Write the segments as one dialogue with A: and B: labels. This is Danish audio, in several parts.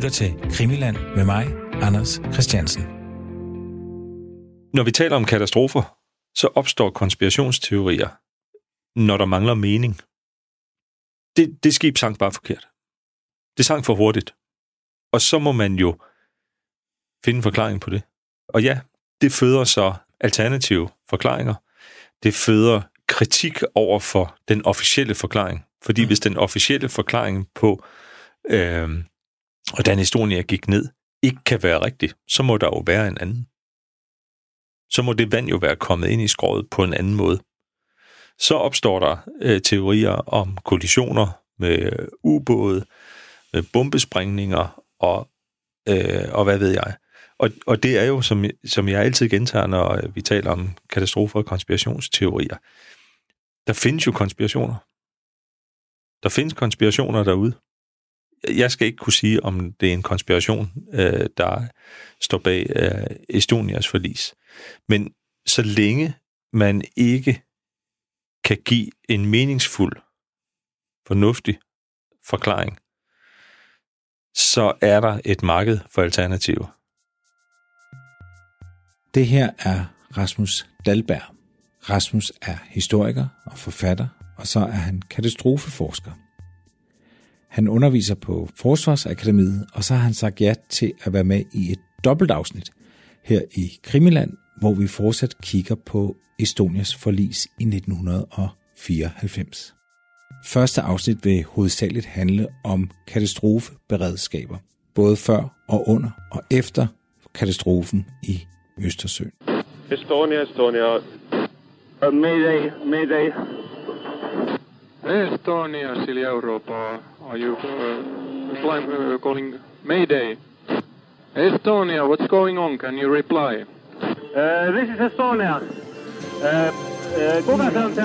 A: lytter til Krimiland med mig, Anders Christiansen.
B: Når vi taler om katastrofer, så opstår konspirationsteorier, når der mangler mening. Det, det skib sank bare forkert. Det sank for hurtigt. Og så må man jo finde en forklaring på det. Og ja, det føder så alternative forklaringer. Det føder kritik over for den officielle forklaring. Fordi mm. hvis den officielle forklaring på, øh, og hvordan historien gik ned, ikke kan være rigtig, så må der jo være en anden. Så må det vand jo være kommet ind i skroget på en anden måde. Så opstår der øh, teorier om kollisioner med øh, ubåde, med bombesprængninger og, øh, og hvad ved jeg. Og, og det er jo, som, som jeg altid gentager, når øh, vi taler om katastrofer og konspirationsteorier, der findes jo konspirationer. Der findes konspirationer derude. Jeg skal ikke kunne sige, om det er en konspiration, øh, der står bag øh, Estonias forlis. Men så længe man ikke kan give en meningsfuld, fornuftig forklaring, så er der et marked for alternativer.
A: Det her er Rasmus Dalberg. Rasmus er historiker og forfatter, og så er han katastrofeforsker. Han underviser på Forsvarsakademiet, og så har han sagt ja til at være med i et dobbeltafsnit her i Krimiland, hvor vi fortsat kigger på Estonias forlis i 1994. Første afsnit vil hovedsageligt handle om katastrofeberedskaber, både før og under og efter katastrofen i Østersøen.
C: Estonia, Estonia. Uh, mayday, mayday.
D: Estonia, Silja Europa. Are you uh, flying, uh, calling Mayday? Estonia, what's going on? Can you reply?
C: Uh, this is Estonia. Uh,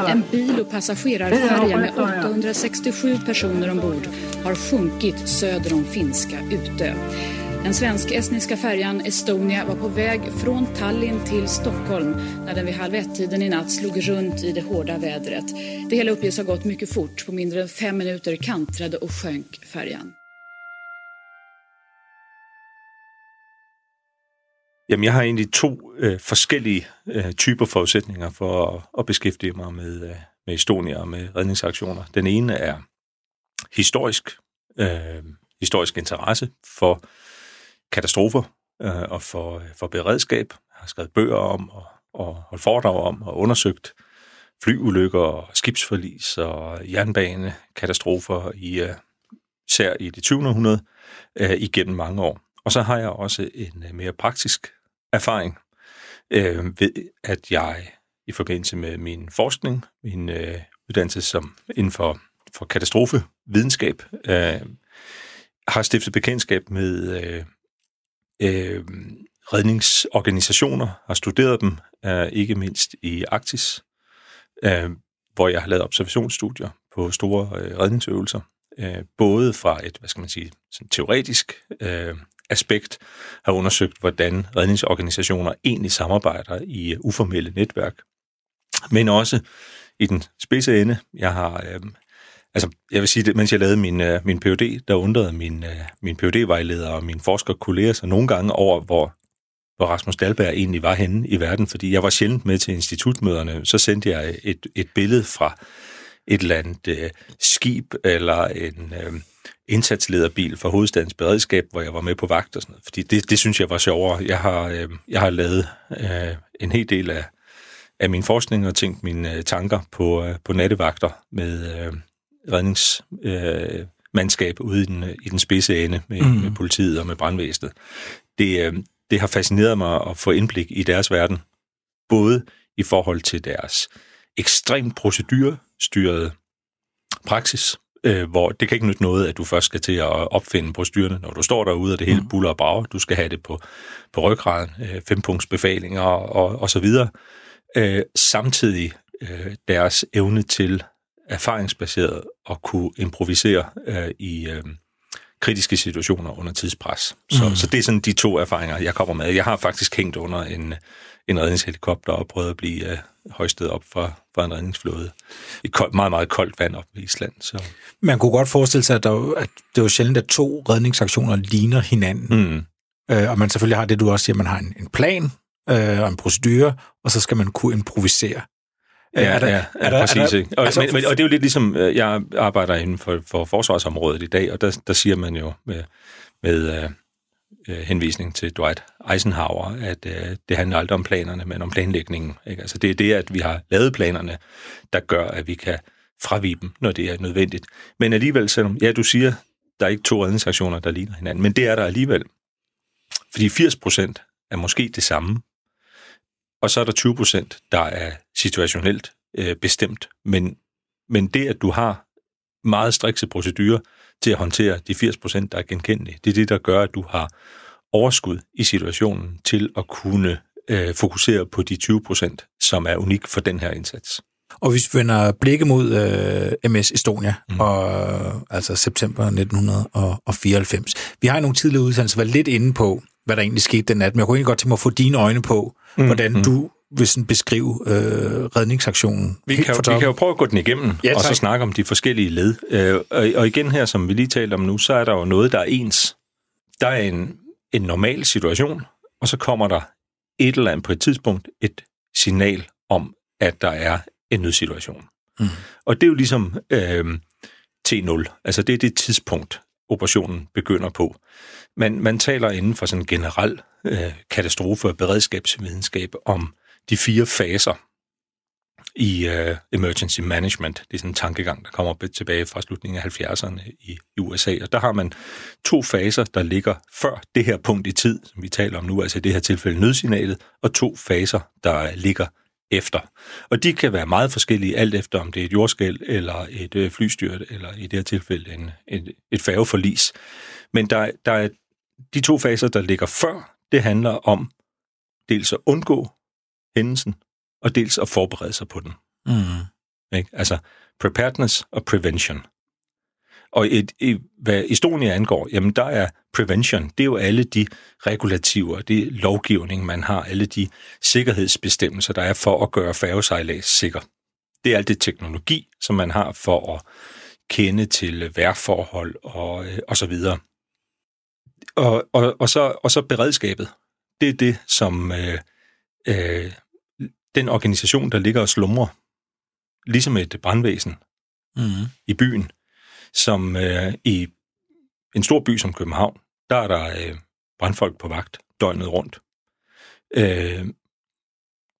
E: en bil och passagerarfärja med 867 personer ombord har sjunkit söder om finska Utö. Den svensk-estniska färjan Estonia var på väg från Tallinn till Stockholm när den vid halv ett-tiden i natt slog runt i det hårda vädret. Det hela uppges ha gått mycket fort. På mindre än fem minuter kantrade och sjönk färjan.
B: Jamen, jeg har egentlig to øh, forskellige øh, typer forudsætninger for at, at beskæftige mig med, øh, med Estonia og med redningsaktioner. Den ene er historisk, øh, historisk interesse for katastrofer øh, og for, for beredskab. Jeg har skrevet bøger om og, og holdt foredrag om og undersøgt flyulykker og skibsforlis og jernbanekatastrofer i, uh, især i det 20. århundrede øh, igennem mange år. Og så har jeg også en øh, mere praktisk erfaring øh, ved, at jeg i forbindelse med min forskning, min øh, uddannelse som inden for, for katastrofevidenskab, øh, har stiftet bekendtskab med øh, øh, redningsorganisationer, har studeret dem, øh, ikke mindst i Arktis, øh, hvor jeg har lavet observationsstudier på store øh, redningsøvelser, øh, både fra et, hvad skal man sige, sådan teoretisk øh, aspekt, har undersøgt, hvordan redningsorganisationer egentlig samarbejder i øh, uformelle netværk, men også i den spidse ende. Jeg har øh, Altså, jeg vil sige, at mens jeg lavede min, uh, min PhD, der undrede min, uh, min PhD-vejleder og min forskerkolleger sig nogle gange over, hvor, hvor Rasmus Dalberg egentlig var henne i verden, fordi jeg var sjældent med til institutmøderne. Så sendte jeg et, et billede fra et eller andet uh, skib eller en uh, indsatslederbil for hovedstadens beredskab, hvor jeg var med på vagt og sådan noget. Fordi det, det synes jeg var sjovere. Jeg har, uh, jeg har lavet uh, en hel del af, af min forskning og tænkt mine tanker på, uh, på nattevagter med, uh, redningsmandskab øh, ude i den, i den spidse ende med, mm. med politiet og med brandvæsenet. Det, øh, det har fascineret mig at få indblik i deres verden, både i forhold til deres ekstremt procedurstyrede praksis, øh, hvor det kan ikke nytte noget, at du først skal til at opfinde procedurerne, når du står derude, og det hele mm. buller og brager. Du skal have det på, på ryggraden, øh, fempunktsbefalinger og, og, og så videre. Øh, samtidig øh, deres evne til erfaringsbaseret at kunne improvisere øh, i øh, kritiske situationer under tidspres. Så, mm. så det er sådan de to erfaringer, jeg kommer med. Jeg har faktisk hængt under en, en redningshelikopter og prøvet at blive, øh, højsted op fra, fra en redningsflåde. I kold, meget, meget koldt vand op i Island. Så.
A: Man kunne godt forestille sig, at, der, at det var sjældent, at to redningsaktioner ligner hinanden.
B: Mm.
A: Øh, og man selvfølgelig har det, du også siger, man har en, en plan øh, og en procedure, og så skal man kunne improvisere.
B: Ja, er der, ja, er der, præcis. Er der, ikke? Og, altså, men, men, og det er jo lidt ligesom, øh, jeg arbejder inden for, for forsvarsområdet i dag, og der, der siger man jo med, med uh, uh, henvisning til Dwight Eisenhower, at uh, det handler aldrig om planerne, men om planlægningen. Ikke? Altså, det er det, at vi har lavet planerne, der gør, at vi kan fravige dem, når det er nødvendigt. Men alligevel, selvom, ja, du siger, der er ikke to redningsaktioner, der ligner hinanden, men det er der alligevel. Fordi 80 procent er måske det samme, og så er der 20 procent, der er situationelt øh, bestemt. Men, men det, at du har meget strikse procedurer til at håndtere de 80 procent, der er genkendelige, det er det, der gør, at du har overskud i situationen til at kunne øh, fokusere på de 20 procent, som er unik for den her indsats.
A: Og hvis vi vender blikket mod øh, MS Estonia, mm. og, altså september 1994. Vi har i nogle tidligere udsendelser været lidt inde på, hvad der egentlig skete den nat, men jeg kunne egentlig godt tænke mig at få dine øjne på, mm. hvordan mm. du vil sådan beskrive øh, redningsaktionen.
B: Vi kan, jo, vi kan jo prøve at gå den igennem, ja, og så snakke om de forskellige led. Øh, og, og igen her, som vi lige talte om nu, så er der jo noget, der er ens. Der er en, en normal situation, og så kommer der et eller andet på et tidspunkt et signal om, at der er en nødsituation. Mm. Og det er jo ligesom øh, T0, altså det er det tidspunkt, operationen begynder på. Man, man taler inden for sådan generel øh, katastrofe- og beredskabsvidenskab om de fire faser i øh, emergency management. Det er sådan en tankegang, der kommer tilbage fra slutningen af 70'erne i, i USA. Og der har man to faser, der ligger før det her punkt i tid, som vi taler om nu, altså i det her tilfælde nødsignalet, og to faser, der ligger efter. Og de kan være meget forskellige, alt efter om det er et jordskæld, eller et øh, flystyrt, eller i det her tilfælde en, et, et færgeforlis. Men der, der er de to faser, der ligger før, det handler om dels at undgå hændelsen, og dels at forberede sig på den. Mm. Ikke? Altså preparedness og prevention. Og et, et, hvad Estonia angår, jamen der er prevention, det er jo alle de regulativer, det lovgivning, man har, alle de sikkerhedsbestemmelser, der er for at gøre færgesejlads sikker. Det er alt det teknologi, som man har for at kende til vejrforhold og, øh, og så videre. Og, og, og, så, og så beredskabet. Det er det, som øh, øh, den organisation, der ligger og slumrer, ligesom et brandvæsen mm. i byen, som øh, i en stor by som København, der er der øh, brandfolk på vagt døgnet rundt. Øh,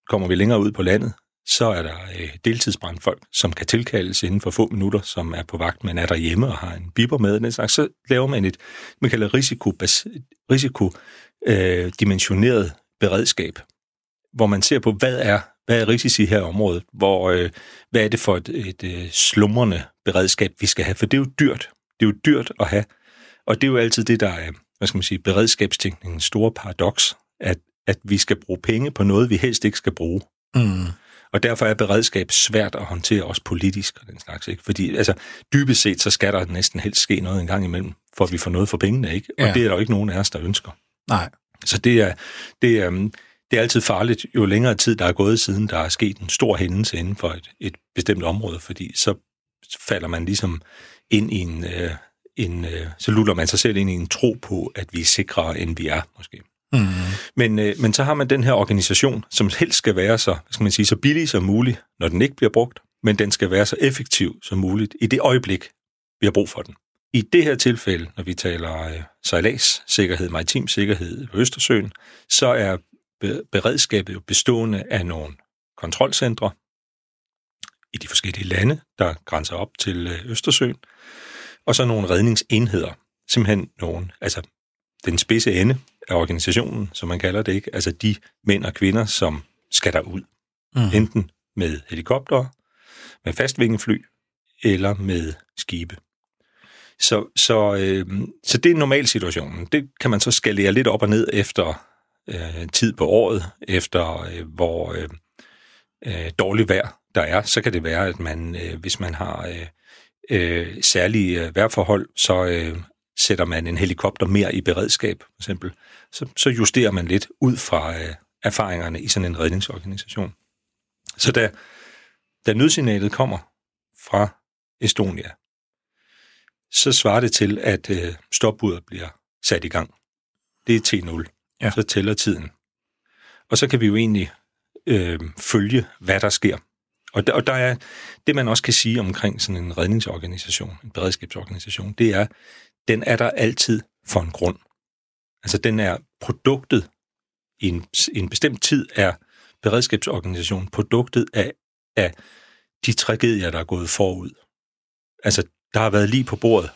B: kommer vi længere ud på landet, så er der øh, deltidsbrandfolk, som kan tilkaldes inden for få minutter, som er på vagt, men er der hjemme og har en biber med. Den slags. Så laver man et, man kalder risiko, risiko øh, dimensioneret beredskab, hvor man ser på, hvad er, hvad er risici her i området, hvor, øh, hvad er det for et, et, øh, slumrende beredskab, vi skal have, for det er jo dyrt. Det er jo dyrt at have, og det er jo altid det, der er, hvad skal man sige, beredskabstænkningens store paradoks, at, at vi skal bruge penge på noget, vi helst ikke skal bruge. Mm. Og derfor er beredskab svært at håndtere også politisk og den slags. Ikke? Fordi altså, dybest set, så skal der næsten helst ske noget en gang imellem, for at vi får noget for pengene. Ikke? Og ja. det er der jo ikke nogen af os, der ønsker.
A: Nej.
B: Så det er, det er, det er altid farligt, jo længere tid der er gået siden, der er sket en stor hændelse inden for et, et bestemt område, fordi så falder man ligesom ind i en, øh, en øh, så luller man sig selv ind i en tro på, at vi er sikrere, end vi er, måske. Mm. Men, øh, men så har man den her organisation, som helst skal være så, skal man sige, så billig som muligt, når den ikke bliver brugt, men den skal være så effektiv som muligt i det øjeblik, vi har brug for den. I det her tilfælde, når vi taler øh, sejladssikkerhed, maritim sikkerhed på Østersøen, så er beredskabet jo bestående af nogle kontrolcentre i de forskellige lande, der grænser op til øh, Østersøen, og så nogle redningsenheder. Simpelthen nogle, altså den spidse ende af organisationen, som man kalder det, ikke? Altså de mænd og kvinder, som skal derud. Mm. Enten med helikopter, med fastvingefly eller med skibe. Så, så, øh, så det er normalsituationen. Det kan man så skalere lidt op og ned efter øh, tid på året, efter øh, hvor øh, øh, dårligt vejr der er. Så kan det være, at man, øh, hvis man har øh, øh, særlige øh, vejrforhold, så øh, sætter man en helikopter mere i beredskab, for eksempel. Så, så justerer man lidt ud fra øh, erfaringerne i sådan en redningsorganisation. Så da, da nødsignalet kommer fra Estonia, så svarer det til, at øh, stopbudet bliver sat i gang. Det er T0. Ja. Så tæller tiden. Og så kan vi jo egentlig øh, følge, hvad der sker. Og der, og der er det, man også kan sige omkring sådan en redningsorganisation, en beredskabsorganisation, det er, den er der altid for en grund. Altså den er produktet i en, i en bestemt tid er beredskabsorganisationen produktet af, af de tragedier, der er gået forud. Altså, der har været lige på bordet.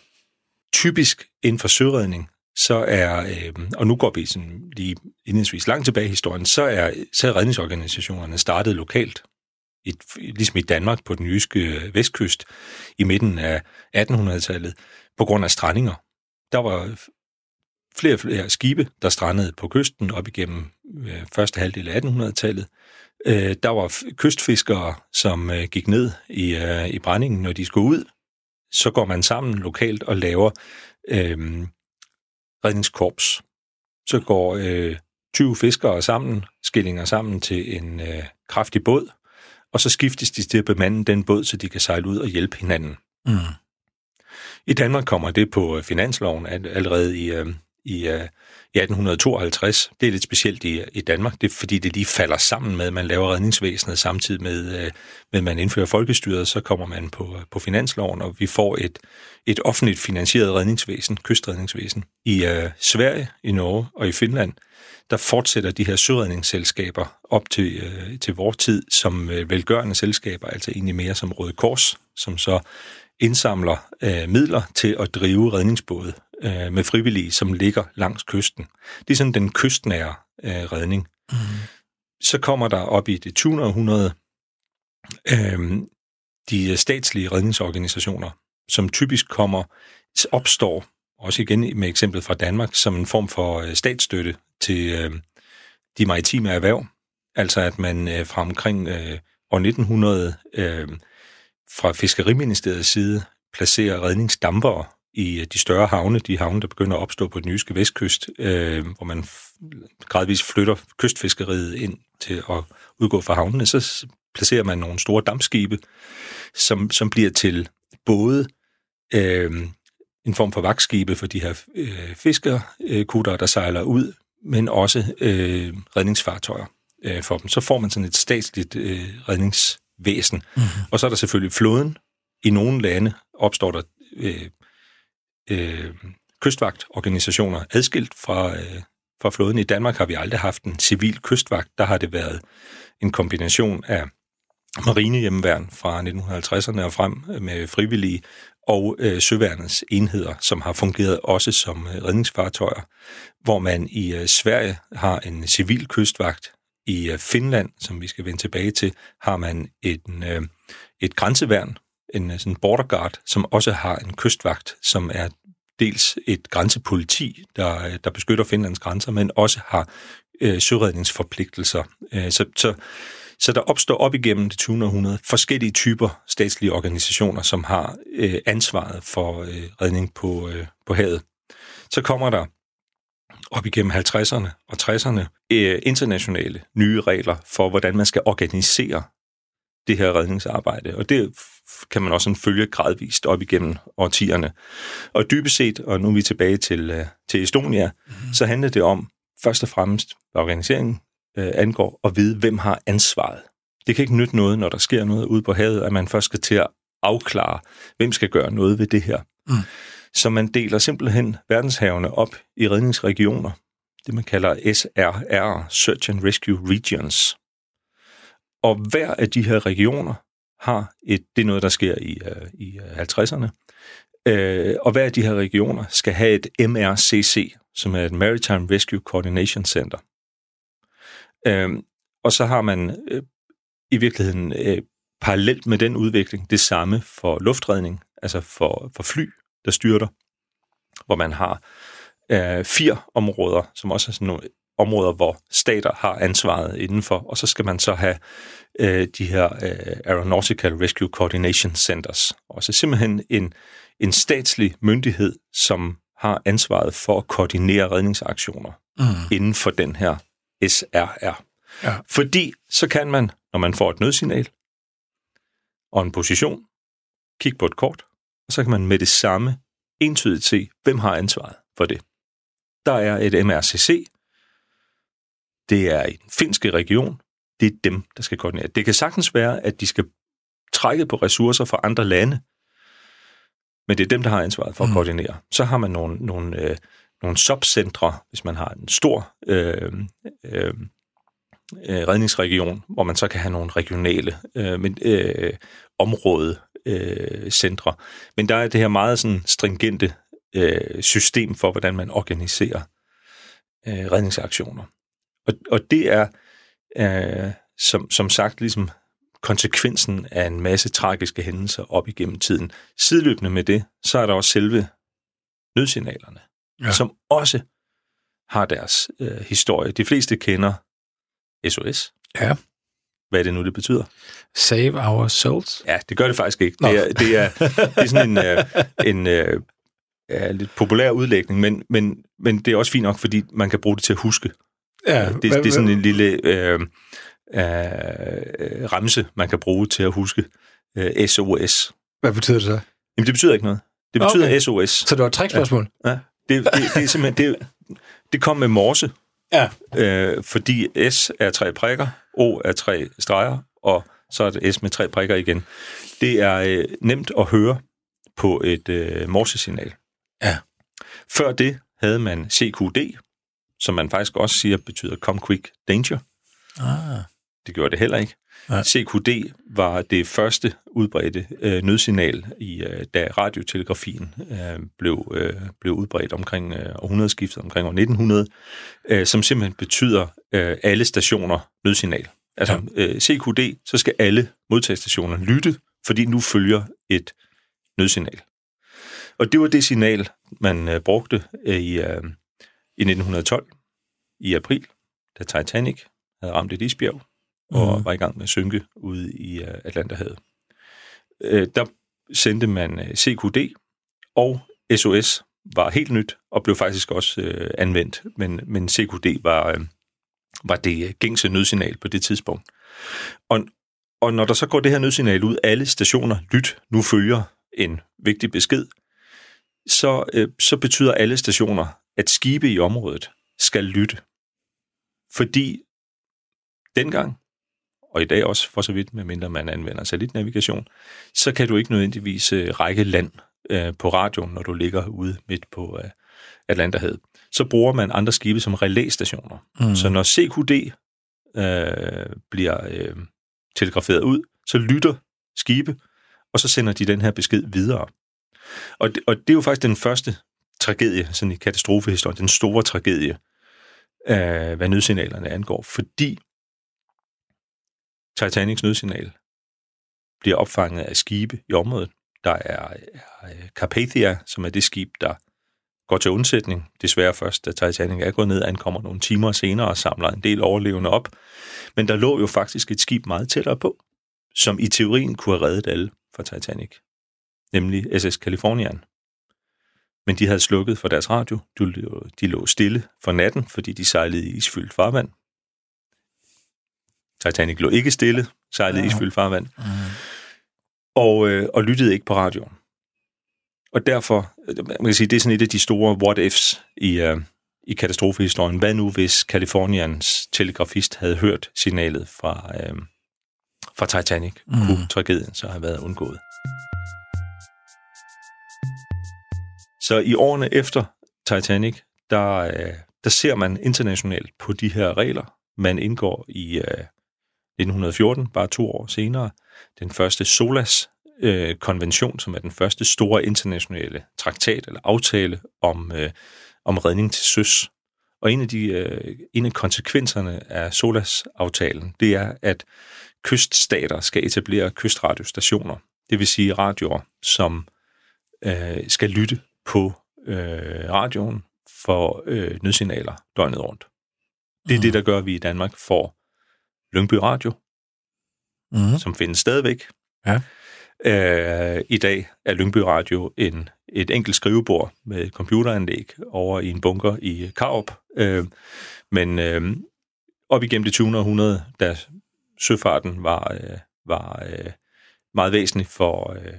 B: Typisk inden for søredning, så er, øh, og nu går vi sådan lige indledningsvis langt tilbage i historien, så er, så er redningsorganisationerne startet lokalt. I, ligesom i Danmark på den jyske øh, vestkyst i midten af 1800-tallet, på grund af strandinger. Der var flere og flere skibe, der strandede på kysten op igennem øh, første halvdel af 1800-tallet. Øh, der var kystfiskere, som øh, gik ned i, øh, i brændingen, når de skulle ud. Så går man sammen lokalt og laver øh, redningskorps. Så går øh, 20 fiskere sammen, skillinger sammen til en øh, kraftig båd, og så skiftes de til at bemande den båd, så de kan sejle ud og hjælpe hinanden. Mm. I Danmark kommer det på øh, finansloven allerede i, øh, i, øh, i 1852. Det er lidt specielt i, i Danmark, det er fordi det lige falder sammen med, at man laver redningsvæsenet samtidig med, øh, med at man indfører folkestyret, så kommer man på, øh, på finansloven, og vi får et, et offentligt finansieret redningsvæsen, kystredningsvæsen. I øh, Sverige, i Norge og i Finland, der fortsætter de her søredningsselskaber op til, øh, til vores tid som øh, velgørende selskaber, altså egentlig mere som Røde Kors, som så indsamler øh, midler til at drive redningsbåde øh, med frivillige, som ligger langs kysten. Det er sådan den kystnære øh, redning. Mm. Så kommer der op i det 20. århundrede øh, de statslige redningsorganisationer, som typisk kommer, opstår, også igen med eksemplet fra Danmark, som en form for øh, statsstøtte til øh, de maritime erhverv. Altså at man øh, fra omkring øh, år 1900 øh, fra Fiskeriministeriets side placerer redningsdampere i de større havne, de havne, der begynder at opstå på den jyske vestkyst, øh, hvor man gradvist flytter kystfiskeriet ind til at udgå fra havnene, så placerer man nogle store dampskibe, som, som bliver til både øh, en form for vagtskibe for de her øh, fiskerkutter, der sejler ud, men også øh, redningsfartøjer øh, for dem. Så får man sådan et statsligt øh, redningsvæsen. Mm-hmm. Og så er der selvfølgelig flåden. I nogle lande opstår der øh, øh, kystvagtorganisationer adskilt fra, øh, fra flåden. I Danmark har vi aldrig haft en civil kystvagt. Der har det været en kombination af marinehjemmeværn fra 1950'erne og frem øh, med frivillige og øh, søværnets enheder, som har fungeret også som øh, redningsfartøjer, hvor man i øh, Sverige har en civil kystvagt. I øh, Finland, som vi skal vende tilbage til, har man et, øh, et grænseværn, en øh, sådan border guard, som også har en kystvagt, som er dels et grænsepoliti, der, øh, der beskytter Finlands grænser, men også har øh, søredningsforpligtelser. Øh, så, så, så der opstår op igennem det 20. århundrede forskellige typer statslige organisationer, som har øh, ansvaret for øh, redning på, øh, på havet. Så kommer der op igennem 50'erne og 60'erne øh, internationale nye regler for, hvordan man skal organisere det her redningsarbejde. Og det kan man også sådan følge gradvist op igennem årtierne. Og dybest set, og nu er vi tilbage til, øh, til Estonia, mm-hmm. så handler det om først og fremmest, hvad organiseringen øh, angår, at vide, hvem har ansvaret. Det kan ikke nytte noget, når der sker noget ude på havet, at man først skal til at afklare, hvem skal gøre noget ved det her. Mm. Så man deler simpelthen verdenshavene op i redningsregioner, det man kalder SRR, Search and Rescue Regions. Og hver af de her regioner har et, det er noget, der sker i, øh, i øh, 50'erne, øh, og hver af de her regioner skal have et MRCC, som er et Maritime Rescue Coordination Center. Øh, og så har man øh, i virkeligheden øh, parallelt med den udvikling det samme for luftredning, altså for, for fly, der styrter, hvor man har øh, fire områder, som også er sådan nogle områder, hvor stater har ansvaret indenfor, og så skal man så have øh, de her øh, Aeronautical Rescue Coordination Centers. Og så simpelthen en, en statslig myndighed, som har ansvaret for at koordinere redningsaktioner mm. inden for den her SRR. Ja. Fordi så kan man når man får et nødsignal og en position, kig på et kort, og så kan man med det samme entydigt se, hvem har ansvaret for det. Der er et MRCC, det er i den finske region, det er dem, der skal koordinere. Det kan sagtens være, at de skal trække på ressourcer fra andre lande, men det er dem, der har ansvaret for at mm. koordinere. Så har man nogle, nogle, øh, nogle subcentre, hvis man har en stor øh, øh, øh, redningsregion, hvor man så kan have nogle regionale øh, men, øh, område øh, centre. Men der er det her meget sådan stringente øh, system for, hvordan man organiserer øh, redningsaktioner. Og, og det er øh, som, som sagt ligesom konsekvensen af en masse tragiske hændelser op igennem tiden. Sideløbende med det, så er der også selve nødsignalerne, ja. som også har deres øh, historie. De fleste kender SOS.
A: Ja.
B: Hvad er det nu, det betyder?
A: Save our souls.
B: Ja, det gør det faktisk ikke. Det er, det er, det er sådan en, øh, en øh, ja, lidt populær udlægning, men, men, men det er også fint nok, fordi man kan bruge det til at huske. Ja, det, det er sådan en lille øh, øh, ramse, man kan bruge til at huske øh, SOS.
A: Hvad betyder det så?
B: Jamen, det betyder ikke noget. Det betyder okay. SOS.
A: Så det var et trækspørgsmål?
B: Ja. ja. Det, det, det er simpelthen... Det, det kom med morse.
A: Ja.
B: Øh, fordi S er tre prikker, O er tre streger, og så er det S med tre prikker igen. Det er øh, nemt at høre på et øh, morsesignal.
A: Ja.
B: Før det havde man CQD, som man faktisk også siger betyder Come Quick Danger.
A: Ah.
B: Det gjorde det heller ikke. Ja. CQD var det første udbredte øh, nødsignal, i øh, da radiotelegrafien øh, blev, øh, blev udbredt omkring øh, århundredeskiftet, omkring år 1900, øh, som simpelthen betyder øh, alle stationer nødsignal. Altså ja. øh, CQD, så skal alle modtagestationer lytte, fordi nu følger et nødsignal. Og det var det signal, man øh, brugte øh, i, øh, i 1912, i april, da Titanic havde ramt et isbjerg og mm. var i gang med at synke ude i uh, Atlanterhavet. Uh, der sendte man øh, CQD, og SOS var helt nyt, og blev faktisk også uh, anvendt, men, men CQD var, var det gængse nødsignal på det tidspunkt. Og, og når der så går det her nødsignal ud, alle stationer, lyt, nu følger en vigtig besked, så, så betyder alle stationer, at skibe i området skal lytte. Fordi dengang, og i dag også for så vidt, medmindre man anvender satellitnavigation, så kan du ikke nødvendigvis uh, række land uh, på radioen, når du ligger ude midt på uh, Atlanterhavet. Så bruger man andre skibe som relæstationer. Mm. Så når CQD uh, bliver uh, telegraferet ud, så lytter skibe, og så sender de den her besked videre. Og det, og det er jo faktisk den første tragedie, sådan en katastrofehistorie, den store tragedie, øh, hvad nødsignalerne angår, fordi Titanics nødsignal bliver opfanget af skibe i området. Der er, er øh, Carpathia, som er det skib, der går til undsætning. Desværre først, da Titanic er gået ned, ankommer nogle timer senere og samler en del overlevende op. Men der lå jo faktisk et skib meget tættere på, som i teorien kunne have reddet alle fra Titanic, nemlig SS Californian. Men de havde slukket for deres radio. De lå stille for natten, fordi de sejlede i isfyldt farvand. Titanic lå ikke stille, sejlede ja. isfyldt farvand, mm. og, øh, og lyttede ikke på radioen. Og derfor, man kan sige, det er sådan et af de store what-ifs i, øh, i katastrofehistorien. Hvad nu, hvis Californians telegrafist havde hørt signalet fra, øh, fra Titanic? Mm. Kunne tragedien så have været undgået? Så i årene efter Titanic, der, øh, der ser man internationalt på de her regler. Man indgår i øh, 1914, bare to år senere, den første SOLAS-konvention, øh, som er den første store internationale traktat eller aftale om, øh, om redning til søs. Og en af, de, øh, en af konsekvenserne af SOLAS-aftalen, det er, at kyststater skal etablere kystradiostationer, det vil sige radioer, som øh, skal lytte på øh, radioen for øh, nødsignaler døgnet rundt. Det er mm. det, der gør, at vi i Danmark får Lyngby Radio, mm. som findes stadigvæk.
A: Ja.
B: Øh, I dag er Lyngby Radio en, et enkelt skrivebord med computeranlæg over i en bunker i Karup. Øh, men øh, op igennem det 20. århundrede, der søfarten var, øh, var øh, meget væsentlig for, øh,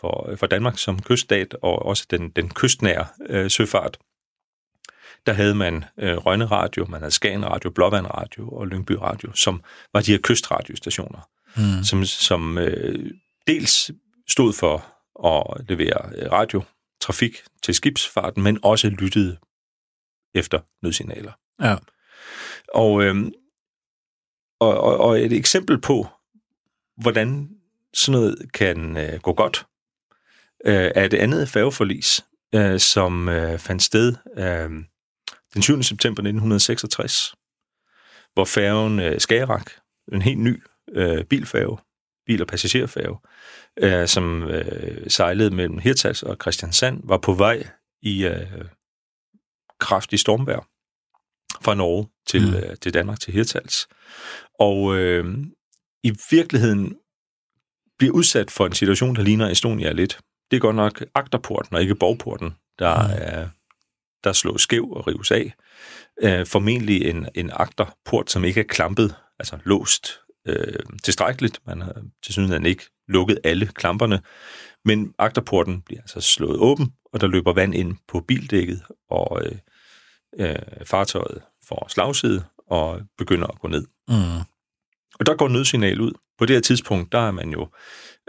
B: for, for Danmark som kyststat, og også den, den kystnære øh, søfart. Der havde man øh, Rønne Radio, man havde Skagen Radio, Blåvand Radio og Lyngby Radio, som var de her kystradiostationer, mm. som, som øh, dels stod for at levere øh, radiotrafik til skibsfarten, men også lyttede efter nødsignaler.
A: Ja.
B: Og, øh, og, og, og et eksempel på, hvordan sådan noget kan øh, gå godt, øh, er det andet færgeforlis, øh, som øh, fandt sted øh, den 7. september 1966, hvor færgen øh, Skagerak, en helt ny øh, bilfærge, bil- og passagerfærge, øh, som øh, sejlede mellem Hirtals og Christiansand, var på vej i øh, kraftig stormvejr fra Norge til, mm. øh, til Danmark, til Hirtals. Og øh, i virkeligheden bliver udsat for en situation, der ligner Estonia lidt. Det er godt nok agterporten og ikke borgporten, der, mm. er, der slås skæv og rives af. Øh, formentlig en, en agterport, som ikke er klampet, altså låst øh, tilstrækkeligt. Man har til synligheden ikke lukket alle klamperne, men agterporten bliver altså slået åben, og der løber vand ind på bildækket, og øh, øh, fartøjet får slagside og begynder at gå ned. Mm. Og der går nødsignal ud. På det her tidspunkt, der er man jo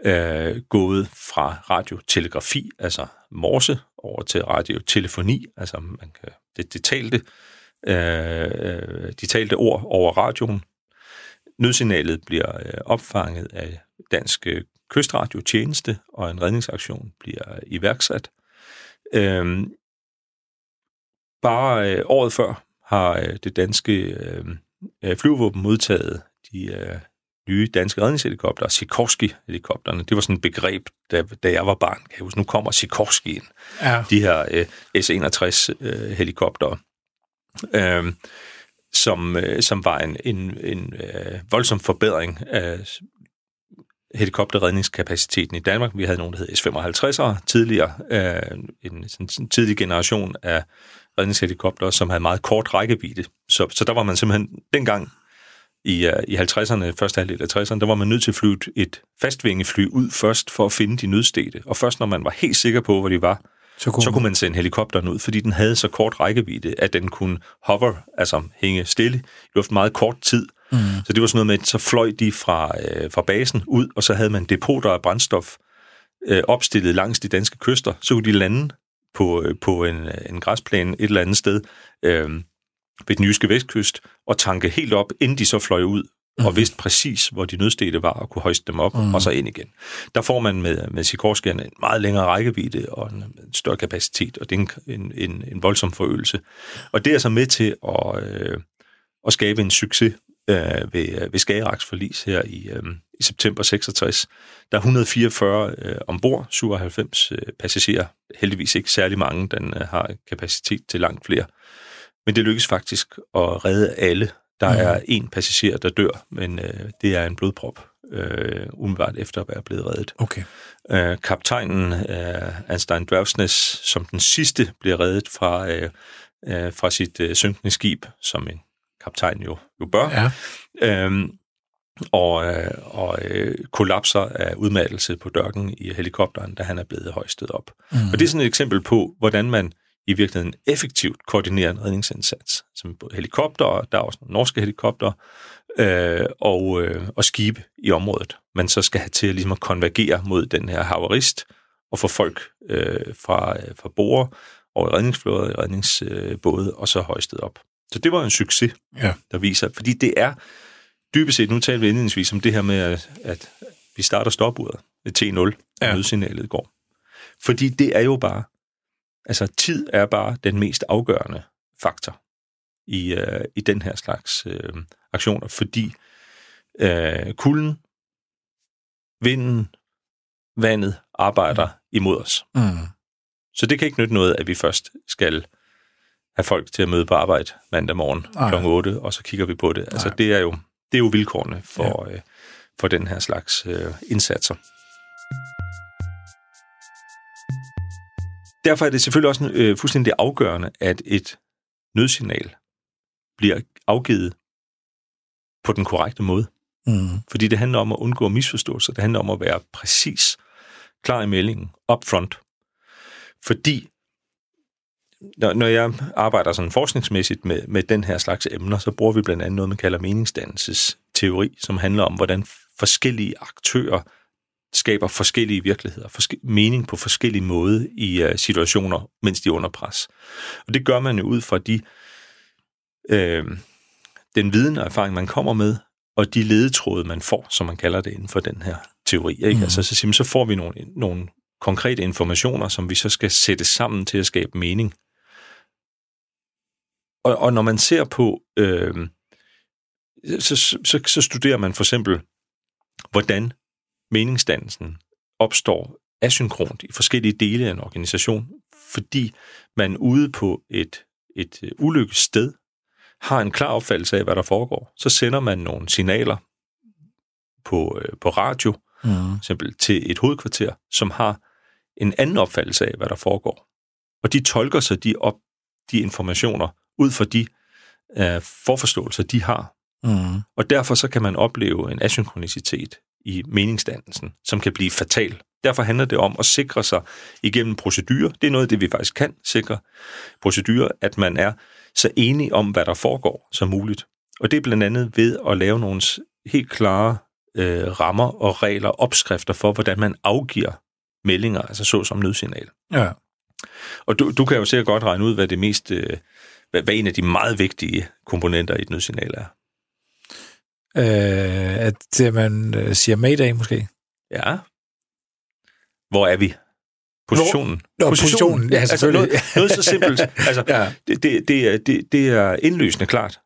B: øh, gået fra radiotelegrafi, altså morse, over til radiotelefoni, altså man kan, det, det talte, øh, de talte ord over radioen. Nødsignalet bliver øh, opfanget af Dansk øh, Kystradiotjeneste, og en redningsaktion bliver øh, iværksat. Øh, bare øh, året før har øh, det danske øh, øh flyvåben modtaget de øh, nye danske redningshelikopter, Sikorsky-helikopterne. Det var sådan et begreb, da, da jeg var barn. Kan jeg huske, nu kommer Sikorsky ind. Ja. De her øh, S-61-helikoptere. Øh, øh, som, øh, som var en, en, en øh, voldsom forbedring af helikopterredningskapaciteten i Danmark. Vi havde nogen, der hed S-55'ere tidligere, øh, en, en, en tidlig generation af redningshelikopter, som havde meget kort rækkevidde. Så, så der var man simpelthen dengang i, uh, i 50'erne, første halvdel af 60'erne, der var man nødt til at flyve et fastvingefly ud først for at finde de nødstede. Og først når man var helt sikker på, hvor de var, så kunne, så kunne man sende helikopteren ud, fordi den havde så kort rækkevidde, at den kunne hover, altså hænge stille i luften meget kort tid. Mm. Så det var sådan noget med, at så fløj de fra, øh, fra basen ud, og så havde man depoter af brændstof øh, opstillet langs de danske kyster. Så kunne de lande på, øh, på en, en græsplæne et eller andet sted øh, ved den jyske vestkyst og tanke helt op, inden de så fløj ud mm. og vidste præcis, hvor de nødstede var, og kunne højste dem op, mm. og så ind igen. Der får man med, med Sikorskierne en meget længere rækkevidde og en, en større kapacitet, og det er en, en, en voldsom forøgelse. Og det er så med til at, øh, at skabe en succes øh, ved, ved Skageraks forlis her i, øh, i september 66. Der er 144 øh, ombord, 97 øh, passagerer. Heldigvis ikke særlig mange, den øh, har kapacitet til langt flere. Men det lykkes faktisk at redde alle. Der mm. er en passager, der dør, men øh, det er en blodprop, øh, umiddelbart efter at være blevet reddet.
A: Okay.
B: Øh, kaptajnen øh, Anstein Dravsnes, som den sidste, bliver reddet fra, øh, øh, fra sit øh, synkende skib, som en kaptajn jo, jo bør. Ja. Øhm, og, øh, og øh, kollapser af udmattelse på dørken i helikopteren, da han er blevet højstet op. Mm. Og det er sådan et eksempel på, hvordan man i virkeligheden effektivt koordinerer en redningsindsats. Som helikopter, der er også nogle norske helikopter, øh, og, øh, og skibe i området. Man så skal have til at, ligesom at konvergere mod den her havarist, og få folk øh, fra, øh, fra borer og i redningsflåder, redningsbåde, og så højstet op. Så det var en succes, ja. der viser, fordi det er dybest set, nu taler vi indledningsvis om det her med, at, vi starter stopuret ved T0, ja. nødsignalet går. Fordi det er jo bare, altså tid er bare den mest afgørende faktor i, uh, i den her slags uh, aktioner, fordi uh, kulden, vinden, vandet arbejder mm. imod os. Mm. Så det kan ikke nytte noget, at vi først skal have folk til at møde på arbejde mandag morgen kl. 8, og så kigger vi på det. Altså, det er jo, det er jo vilkårene for, ja. øh, for den her slags øh, indsatser. Derfor er det selvfølgelig også øh, fuldstændig afgørende, at et nødsignal bliver afgivet på den korrekte måde. Mm. Fordi det handler om at undgå misforståelser. Det handler om at være præcis klar i meldingen, up front. Fordi når, når jeg arbejder sådan forskningsmæssigt med, med den her slags emner, så bruger vi blandt andet noget, man kalder meningsdannelsesteori, som handler om, hvordan forskellige aktører skaber forskellige virkeligheder, forske- mening på forskellige måder i uh, situationer, mens de er under pres. Og det gør man jo ud fra de, øh, den viden og erfaring, man kommer med, og de ledetråde, man får, som man kalder det inden for den her teori. Ikke? Mm. Altså, så, så får vi nogle, nogle konkrete informationer, som vi så skal sætte sammen til at skabe mening. Og, og når man ser på, øh, så, så, så studerer man for eksempel, hvordan meningsdannelsen opstår asynkront i forskellige dele af en organisation, fordi man ude på et, et ulykkessted har en klar opfattelse af, hvad der foregår. Så sender man nogle signaler på, øh, på radio, mm. eksempel til et hovedkvarter, som har en anden opfattelse af, hvad der foregår. Og de tolker så de, op, de informationer ud fra de øh, forforståelser, de har. Mm. Og derfor så kan man opleve en asynkronicitet i meningsdannelsen, som kan blive fatal. Derfor handler det om at sikre sig igennem procedurer. Det er noget af det, vi faktisk kan sikre. Procedurer, at man er så enige om, hvad der foregår som muligt. Og det er blandt andet ved at lave nogle helt klare øh, rammer og regler, opskrifter for, hvordan man afgiver meldinger, altså så som nødsignal.
A: Ja.
B: Og du, du kan jo sikkert godt regne ud, hvad det mest, øh, hvad, hvad en af de meget vigtige komponenter i et nødsignal er.
A: Øh, at det, man øh, siger mayday måske?
B: Ja. Hvor er vi? Positionen.
A: Nå, positionen, positionen. ja,
B: altså noget, noget så simpelt. Altså, ja. det, det, det, er, det, det er indløsende klart,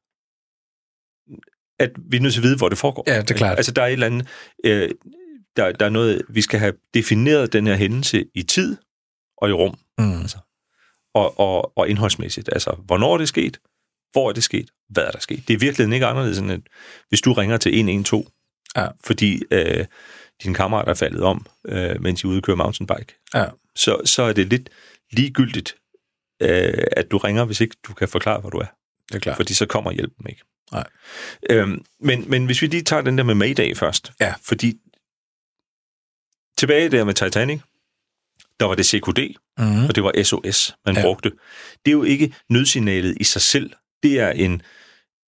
B: at vi er nødt til at vide, hvor det foregår.
A: Ja, det er klart.
B: Altså, der er et eller andet... Øh, der, der er noget... Vi skal have defineret den her hændelse i tid og i rum. Mm. Altså, og, og, og indholdsmæssigt. Altså, hvornår er det sket? Hvor er det sket? Hvad er der sket? Det er virkelig ikke anderledes, end at hvis du ringer til 112, ja. fordi øh, din kammerat er faldet om, øh, mens I ude køre mountainbike. Ja så, så er det lidt ligegyldigt, øh, at du ringer, hvis ikke du kan forklare, hvor du er.
A: Det er klart.
B: Fordi så kommer hjælpen ikke.
A: Nej.
B: Øhm, men, men hvis vi lige tager den der med Mayday først.
A: Ja.
B: Fordi tilbage der med Titanic, der var det CQD, mm-hmm. og det var SOS, man ja. brugte. Det er jo ikke nødsignalet i sig selv. Det er en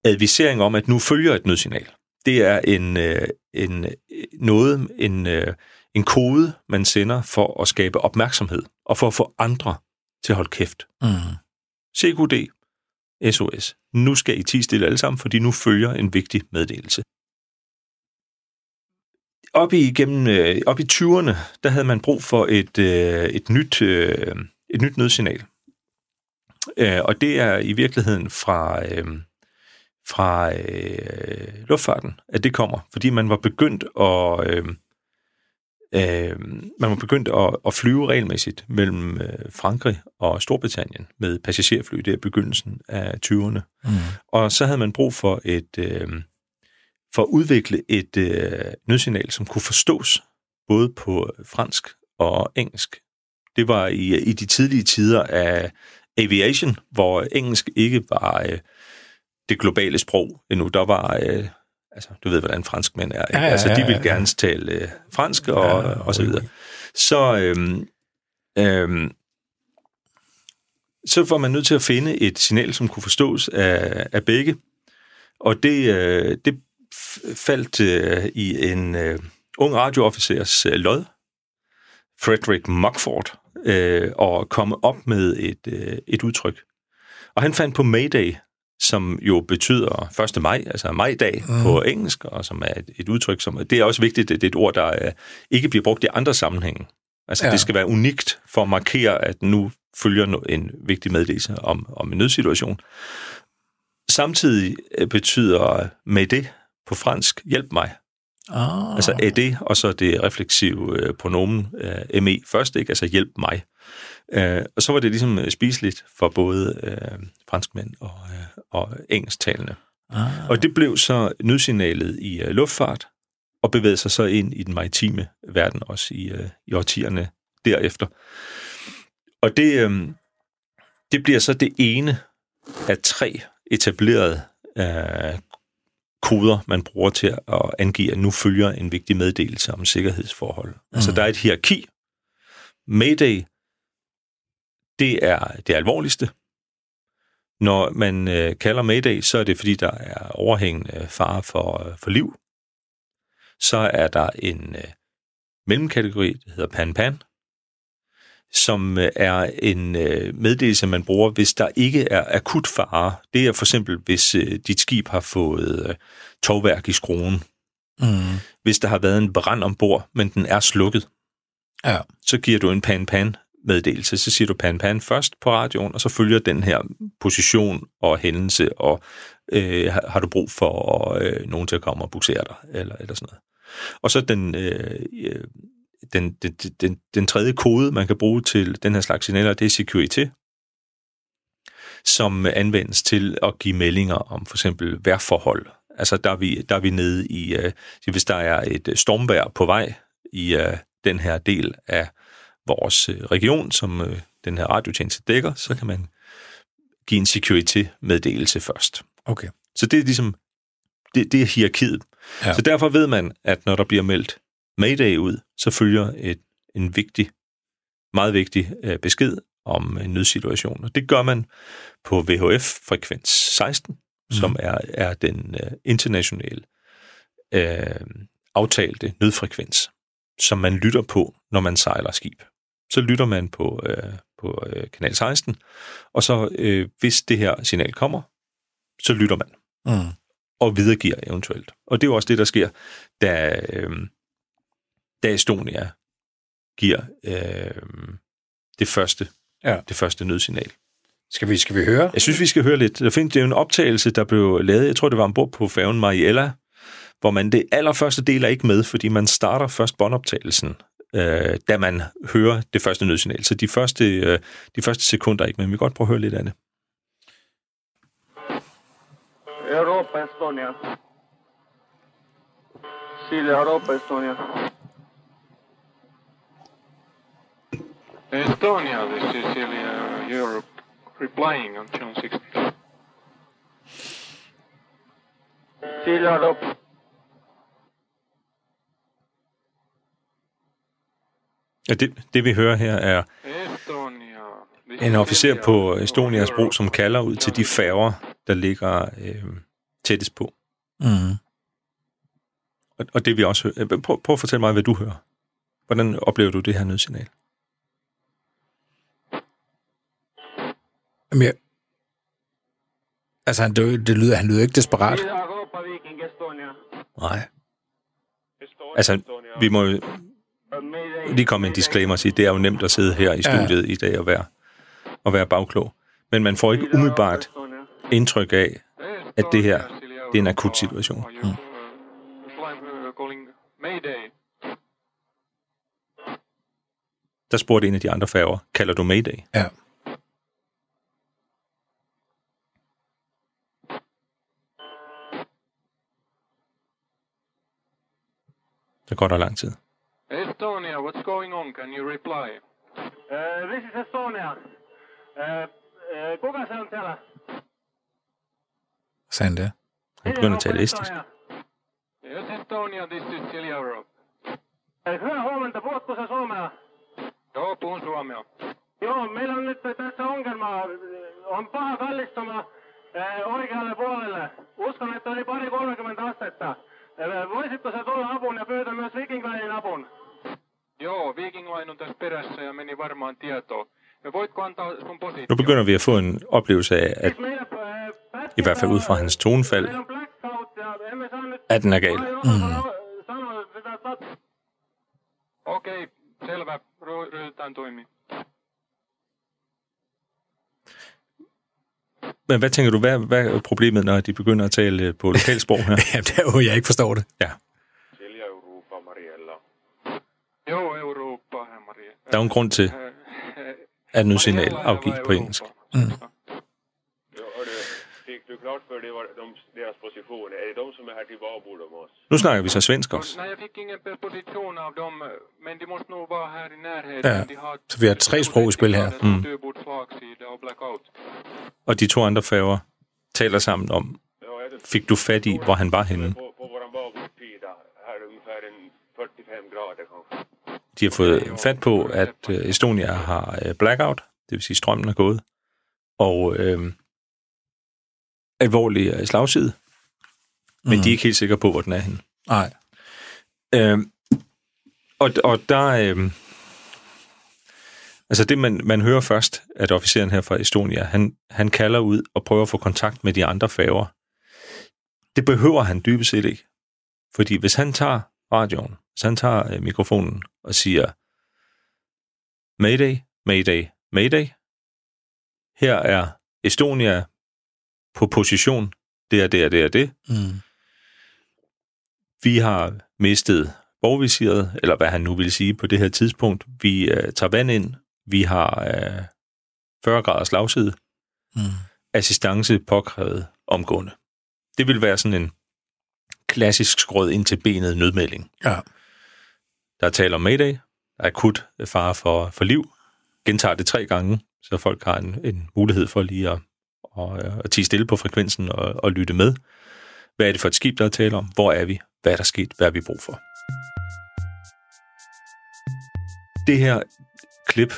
B: advisering om, at nu følger et nødsignal. Det er en, øh, en noget, en, øh, en kode, man sender for at skabe opmærksomhed, og for at få andre til at holde kæft. Mm. CQD, SOS. Nu skal I tige stille alle sammen, fordi nu følger en vigtig meddelelse. Op i, gennem, øh, op i 20'erne, der havde man brug for et, øh, et, nyt, øh, et nyt nødsignal. Og det er i virkeligheden fra, fra luftfarten, at det kommer, fordi man var begyndt at Øh, man var begyndt at, at flyve regelmæssigt mellem øh, Frankrig og Storbritannien med passagerfly. Det er begyndelsen af 20'erne. Mm. Og så havde man brug for et øh, for at udvikle et øh, nødsignal, som kunne forstås både på fransk og engelsk. Det var i, i de tidlige tider af aviation, hvor engelsk ikke var øh, det globale sprog endnu. Der var øh, altså, du ved, hvordan franskmænd er. Ja, ja, altså, de vil gerne tale øh, fransk og, ja, og så videre. Så, øhm, øhm, så var man nødt til at finde et signal, som kunne forstås af, af begge. Og det, øh, det faldt øh, i en øh, ung radioofficers øh, lod, Frederick Muckford, øh, og komme op med et, øh, et udtryk. Og han fandt på Mayday, som jo betyder 1. maj, altså majdag mm. på engelsk, og som er et, et udtryk, som det er også vigtigt, at det er et ord, der er, ikke bliver brugt i andre sammenhænge. Altså ja. det skal være unikt for at markere, at nu følger en vigtig meddelelse om, om en nødsituation. Samtidig øh, betyder med det på fransk, hjælp mig. Oh. Altså det, og så det refleksive øh, pronomen uh, me først, ikke? altså hjælp mig. Uh, og så var det ligesom spiseligt for både uh, franskmænd og, uh, og engelsktalende. Ah. Og det blev så nødsignalet i uh, luftfart, og bevægede sig så ind i den maritime verden også i, uh, i årtierne derefter. Og det, um, det bliver så det ene af tre etablerede uh, koder, man bruger til at angive, at nu følger en vigtig meddelelse om sikkerhedsforhold. Mm. Altså, der er et hierarki. Mayday, det er det alvorligste. Når man øh, kalder Mayday, så er det, fordi der er overhængende fare for, øh, for liv. Så er der en øh, mellemkategori, der hedder Pan-Pan, som øh, er en øh, meddelelse, man bruger, hvis der ikke er akut fare. Det er for eksempel, hvis øh, dit skib har fået tovværk i skruen. Mm. Hvis der har været en brand ombord, men den er slukket, ja. så giver du en pan-pan meddelelse. Så siger du pan-pan først på radioen, og så følger den her position og hændelse, og øh, har du brug for øh, nogen til at komme og buksere dig, eller, eller sådan noget. Og så den, øh, den, den, den, den tredje kode, man kan bruge til den her slags signaler, det er security, som anvendes til at give meldinger om for eksempel vejrforhold. Altså der er vi, der er vi nede i, uh, hvis der er et stormvejr på vej i uh, den her del af vores uh, region, som uh, den her radiotjeneste dækker, så kan man give en security-meddelelse først.
A: Okay.
B: Så det er ligesom, det, det er hierarkiet. Ja. Så derfor ved man, at når der bliver meldt Mayday ud, så følger et, en vigtig, meget vigtig øh, besked om en nødsituation. Og det gør man på VHF-frekvens 16, mm. som er, er den øh, internationale øh, aftalte nødfrekvens, som man lytter på, når man sejler skib. Så lytter man på, øh, på øh, kanal 16, og så øh, hvis det her signal kommer, så lytter man. Mm. Og videregiver eventuelt. Og det er jo også det, der sker, da, øh, da Estonia giver øh, det første ja. det første nødsignal.
A: Skal vi, skal vi høre?
B: Jeg synes, vi skal høre lidt. Der findes det er en optagelse, der blev lavet, jeg tror, det var ombord på færgen Mariella, hvor man det allerførste del er ikke med, fordi man starter først båndoptagelsen, øh, da man hører det første nødsignal. Så de første, øh, de første sekunder er ikke med. Vi kan godt prøve at høre lidt af det.
C: Europa Estonia. Chile, Europa Estonia.
D: Estonia, this is Sicilia, Europe, replying on June 16th.
C: Sicilia, Europe.
B: Ja, det, det vi hører her er en officer på Estonias bro, som kalder ud til de færger, der ligger øh, tættest på. Mm. Og, og det vi også hører. Prøv, prøv at fortælle mig, hvad du hører. Hvordan oplever du det her nødsignal?
A: Jamen, jeg... Altså, han, det, det lyder, han lyder ikke desperat.
B: Nej. Altså, vi må jo lige komme en disclaimer og sige, det er jo nemt at sidde her i studiet ja. i dag og være, og være bagklog. Men man får ikke umiddelbart indtryk af, at det her det er en akut situation. Mm. Der spurgte en af de andre færger, kalder du Mayday?
A: Ja.
B: Det går der lang tid.
D: Estonia, what's going on? Can you reply?
C: Uh, this is Estonia. Uh, uh, kuka se on siellä?
A: Sagde han det?
B: Han begynder at tale estisk.
D: Yes, Estonia, this is Silja Europe.
C: Hyvää huomenta, puhutko sä suomea?
D: Joo, puhun suomea.
C: Joo, meillä on nyt tässä ongelma. On paha kallistuma oikealle puolelle. Uskon, että oli pari 30 astetta. Voisitko sä tulla apun ja pyytää myös Viking Linein apun?
D: Joo, Viking Line on tässä perässä ja meni varmaan tietoa. Voitko antaa sun positio?
B: Nu begynder vi at få en oplevelse af, at i hvert fald ud fra hans tonefald, at den er gal. Mm.
D: Okei, okay, selvä. Ryhdytään toimimaan.
B: Men hvad tænker du, hvad, hvad er problemet, når de begynder at tale på lokalsprog her?
A: ja, det er jo, jeg ikke forstår det.
B: Ja. Der er jo en grund til, at nu signal afgivet på engelsk. Mm. Nu snakker vi så svensk også.
D: Nej, jeg fik ingen position av dem, men de måste nog vara här i närheten.
A: Ja, de har så vi har tre sprog i spil her. Mm.
B: Og de to andre færger taler sammen om, fik du fat i, hvor han var henne?
F: På, på här ungefär en 45 grader kanske.
B: De har fået fat på, at øh, Estonia har øh, blackout, det vil sige strømmen er gået, og øh, alvorlig øh, slagside, men
A: Mm.
B: de er ikke helt sikre på, hvor den er henne.
A: Nej.
B: Øh, og, og der... Øh, altså det, man, man hører først, at officeren her fra Estonia, han, han kalder ud og prøver at få kontakt med de andre færger. Det behøver han dybest set ikke. Fordi hvis han tager radioen, hvis han tager øh, mikrofonen og siger, Mayday, Mayday, Mayday, her er Estonia på position, det er det og det og det,
A: Mm.
B: vi har mistet borgvisiret, eller hvad han nu vil sige på det her tidspunkt. Vi øh, tager vand ind. Vi har øh, 40 graders lagside.
A: Mm.
B: Assistance påkrævet omgående. Det vil være sådan en klassisk skråd ind til benet nødmelding.
A: Ja.
B: Der er tale om Mayday. Der er akut fare for, for liv. Gentager det tre gange, så folk har en, en mulighed for lige at, at, at tige stille på frekvensen og, og lytte med. Hvad er det for et skib, der er tale om? Hvor er vi? Hvad er der sket? Hvad har vi brug for? Det her klip,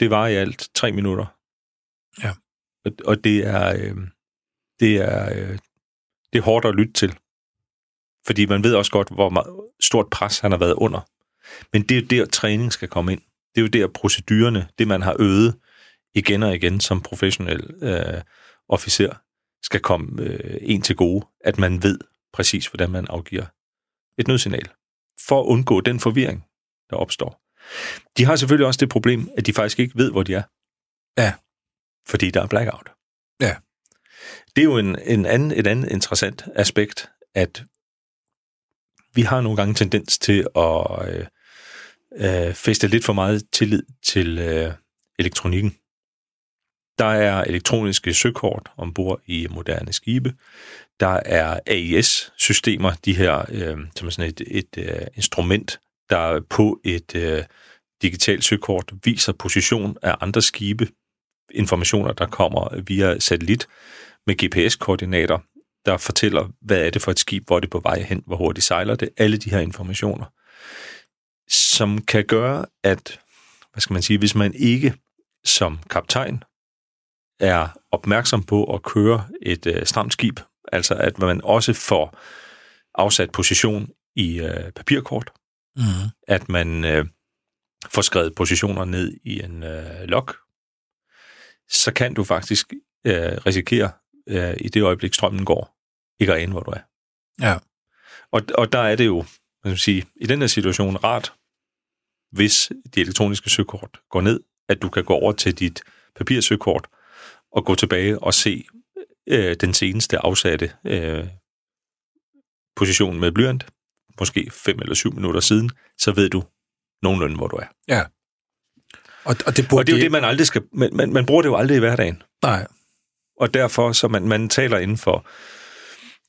B: det var i alt tre minutter.
A: Ja.
B: Og, og det er, øh, det er, øh, det er hårdt at lytte til. Fordi man ved også godt, hvor meget, stort pres han har været under. Men det er jo der, træning skal komme ind. Det er jo der, procedurerne, det man har øvet igen og igen som professionel øh, officer, skal komme øh, en til gode, at man ved præcis, hvordan man afgiver et nødsignal, for at undgå den forvirring, der opstår. De har selvfølgelig også det problem, at de faktisk ikke ved, hvor de er.
A: Ja.
B: Fordi der er blackout.
A: Ja.
B: Det er jo en, en anden, et andet interessant aspekt, at vi har nogle gange tendens til at øh, øh, feste lidt for meget tillid til øh, elektronikken. Der er elektroniske søkort ombord i moderne skibe. Der er AIS-systemer, de her, øh, som er sådan et, et øh, instrument, der på et øh, digitalt søkort viser position af andre skibe, informationer, der kommer via satellit med GPS-koordinater, der fortæller, hvad er det for et skib, hvor er det på vej hen, hvor hurtigt sejler det, alle de her informationer, som kan gøre, at, hvad skal man sige, hvis man ikke som kaptajn er opmærksom på at køre et øh, stramt skib, altså at man også får afsat position i øh, papirkort,
A: Mm.
B: at man øh, får skrevet positioner ned i en øh, log, så kan du faktisk øh, risikere øh, i det øjeblik strømmen går, ikke at ane, hvor du er.
A: Ja.
B: Og, og der er det jo, hvad skal man sige, i den her situation rart, hvis de elektroniske søkort går ned, at du kan gå over til dit papirsøkort og gå tilbage og se øh, den seneste afsatte øh, position med blyant, måske 5 eller 7 minutter siden, så ved du nogenlunde, hvor du er.
A: Ja. Og, og det burde
B: Og det er jo det, man aldrig skal... Man, man, man bruger det jo aldrig i hverdagen.
A: Nej.
B: Og derfor, så man, man taler inden for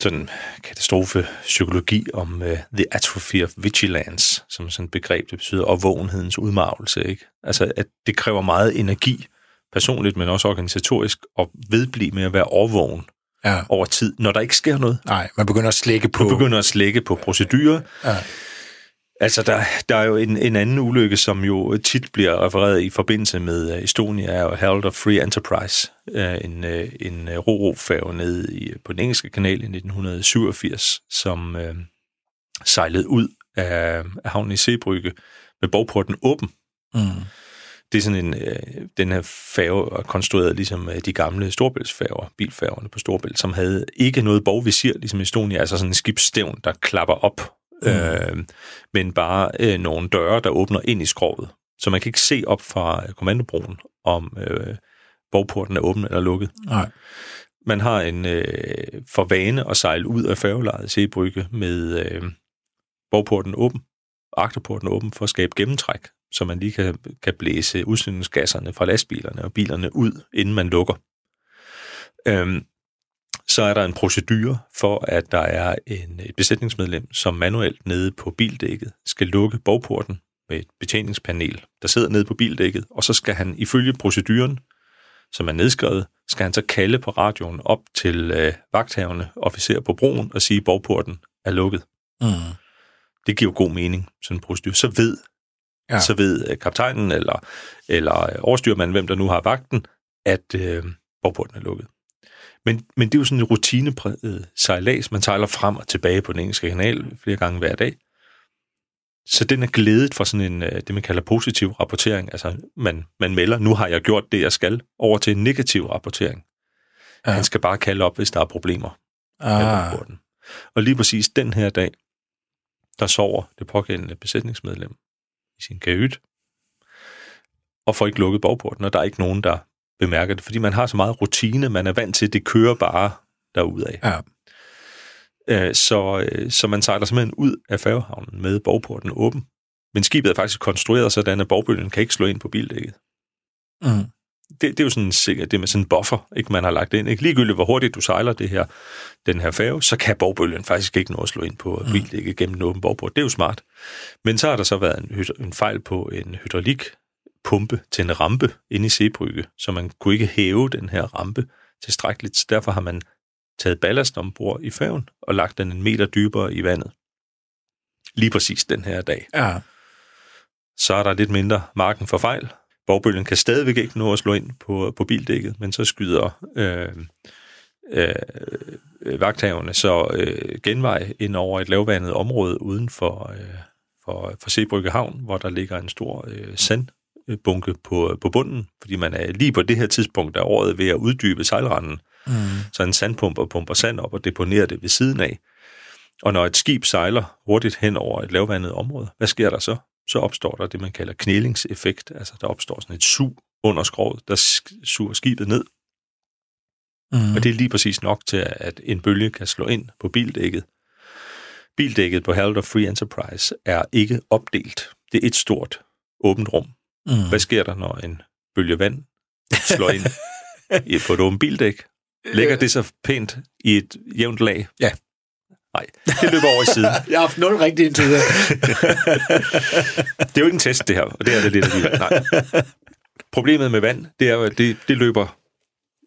B: sådan katastrofepsykologi om uh, the atrophy of vigilance, som sådan et begreb, det betyder overvågenhedens udmavelse. Ikke? Altså, at det kræver meget energi, personligt, men også organisatorisk, at vedblive med at være overvågen
A: Ja.
B: over tid, når der ikke sker noget.
A: Nej, man begynder at slække på...
B: Du begynder at slække på procedurer.
A: Ja.
B: Altså, der, der er jo en, en anden ulykke, som jo tit bliver refereret i forbindelse med uh, Estonia, er jo Herald of Free Enterprise, uh, en, uh, en ro-ro-færge nede i, på den engelske kanal i 1987, som uh, sejlede ud af, af havnen i Seebrygge med bogporten åben.
A: Mm.
B: Det er sådan en, øh, den her færge er konstrueret ligesom øh, de gamle storbæltsfærger, bilfærgerne på Storbælt, som havde ikke noget bogvisir, ligesom Estonia, altså sådan en skibsstævn, der klapper op, mm. øh, men bare øh, nogle døre, der åbner ind i skrovet. Så man kan ikke se op fra øh, kommandobroen, om øh, bogporten er åben eller lukket.
A: Nej.
B: Man har en øh, for vane at sejle ud af færgelejet Seebrygge med øh, bogporten åben, agterporten åben for at skabe gennemtræk, så man lige kan, kan blæse udstødningsgasserne fra lastbilerne og bilerne ud, inden man lukker. Øhm, så er der en procedure for, at der er en, et besætningsmedlem, som manuelt nede på bildækket skal lukke bogporten med et betjeningspanel, der sidder nede på bildækket, og så skal han ifølge proceduren som er nedskrevet, skal han så kalde på radioen op til øh, vagthavende officer på broen og sige, at borgporten er lukket.
A: Mm.
B: Det giver jo god mening, sådan en procedure. Så ved,
A: Ja.
B: så ved øh, kaptajnen eller, eller øh, overstyrmanden, hvem der nu har vagten, at øh, borgporten er lukket. Men, men det er jo sådan en rutinepræget sejlads. Man sejler frem og tilbage på den engelske kanal flere gange hver dag. Så den er glædet fra sådan en, øh, det man kalder positiv rapportering. Altså, man, man melder, nu har jeg gjort det, jeg skal, over til en negativ rapportering.
A: Ja.
B: Han skal bare kalde op, hvis der er problemer
A: Ah.
B: Og lige præcis den her dag, der sover det pågældende besætningsmedlem sin kahyt, og får ikke lukket bagporten, og der er ikke nogen, der bemærker det, fordi man har så meget rutine, man er vant til, det kører bare derudad.
A: ja.
B: Øh, Så, øh, så man sejler simpelthen ud af færgehavnen med bagporten åben. Men skibet er faktisk konstrueret sådan, at bagbølgen kan ikke slå ind på bildækket.
A: Mm.
B: Det, det er jo sådan sikkert, det med sådan en buffer, ikke, man har lagt ind. Ikke? Ligegyldigt, hvor hurtigt du sejler det her, den her færge, så kan bagbølgen faktisk ikke nå at slå ind på bildækket gennem en åben bagbord. Det er jo smart. Men så har der så været en, en fejl på en hydraulikpumpe til en rampe inde i Seebrygge, så man kunne ikke hæve den her rampe tilstrækkeligt. Så derfor har man taget ballast ombord i færgen og lagt den en meter dybere i vandet. Lige præcis den her dag.
A: Ja.
B: Så er der lidt mindre marken for fejl. Bogbølgen kan stadigvæk ikke nå at slå ind på, på bildækket, men så skyder øh, øh, vagthaverne så øh, genvej ind over et lavvandet område uden for, øh, for, for Sebrygge Havn, hvor der ligger en stor øh, sandbunke på, på bunden, fordi man er lige på det her tidspunkt af året ved at uddybe sejlranden.
A: Mm.
B: Så en sandpumper pumper sand op og deponerer det ved siden af. Og når et skib sejler hurtigt hen over et lavvandet område, hvad sker der så? Så opstår der det, man kalder knælingseffekt. Altså der opstår sådan et sug under skroget, der suger skibet ned.
A: Mm.
B: Og det er lige præcis nok til, at en bølge kan slå ind på bildækket. Bildækket på Herald of Free Enterprise er ikke opdelt. Det er et stort, åbent rum.
A: Mm.
B: Hvad sker der, når en bølge vand slår ind på et åbent bildæk? Ligger det så pænt i et jævnt lag?
A: Ja.
B: Nej, det løber over i siden.
A: Jeg har haft nul rigtigt indtil det.
B: Det er jo ikke en test, det her, og det er det lidt alligevel. Nej. Problemet med vand, det er jo, at det, det løber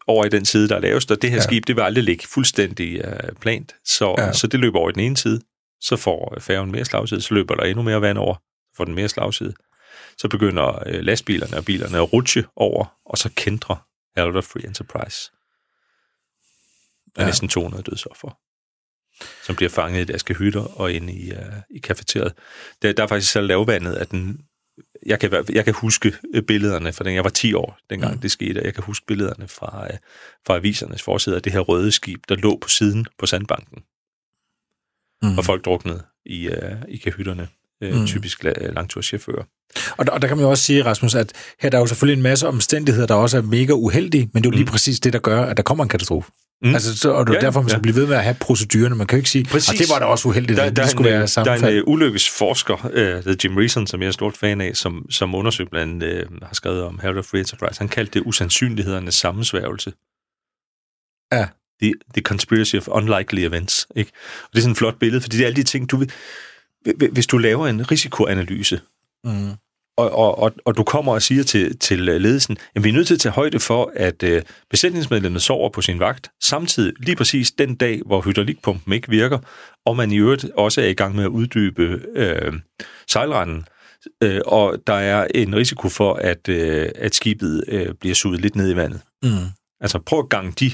B: over i den side, der er lavest, og det her
A: Ja.
B: skib, det vil aldrig ligge fuldstændig uh, plant, så,
A: Ja.
B: så det løber over i den ene side, så får færgen mere slagside, så løber der endnu mere vand over, får den mere slagside. Så begynder uh, lastbilerne og bilerne at rutsche over, og så Herald of Free Enterprise. Der er
A: Ja.
B: næsten 200 dødsoffer som bliver fanget i deres kahytter og inde i, uh, i kafeteriet. Der, der er faktisk så lavvandet, at den, jeg, kan, jeg kan huske øh, billederne, for den, jeg var 10 år, dengang
A: Mm.
B: det skete, og jeg kan huske billederne fra, uh, fra avisernes forside af det her røde skib, der lå på siden på sandbanken,
A: Mm.
B: og folk druknede i, uh, i kahytterne.
A: Mm.
B: Typisk la- langturschauffører.
A: Og der, og der kan man jo også sige, Rasmus, at her der er jo selvfølgelig en masse omstændigheder, der også er mega uheldige, men det er jo lige
B: Mm.
A: præcis det, der gør, at der kommer en katastrofe. Mm. Altså, så, og det er
B: Ja,
A: derfor, man skal
B: ja.
A: blive ved med at have procedurerne. Man kan jo ikke sige,
B: Præcis.
A: at det var da også uheldigt,
B: Der, der,
A: det skulle
B: en,
A: være
B: øh, der er
A: sammenfald.
B: en uh, ulykkesforsker, uh, der er Jim Reason, som jeg er stort fan af, som, som undersøgt blandt andet uh, har skrevet om Herald of Free Enterprise. Han kaldte det usandsynlighedernes sammensværgelse.
A: Ja.
B: The, the conspiracy of unlikely events. Ikke? Og det er sådan et flot billede, fordi det er alle de ting, du vil... Hvis du laver en risikoanalyse,
A: Mm.
B: Og, og, og, og du kommer og siger til, til ledelsen, at vi er nødt til at tage højde for, at øh, besætningsmedlemmet sover på sin vagt, samtidig lige præcis den dag, hvor hydraulikpumpen ikke virker, og man i øvrigt også er i gang med at uddybe øh, sejlranden, øh, og der er en risiko for, at, øh, at skibet øh, bliver suget lidt ned i vandet.
A: Mm.
B: Altså prøv at gange de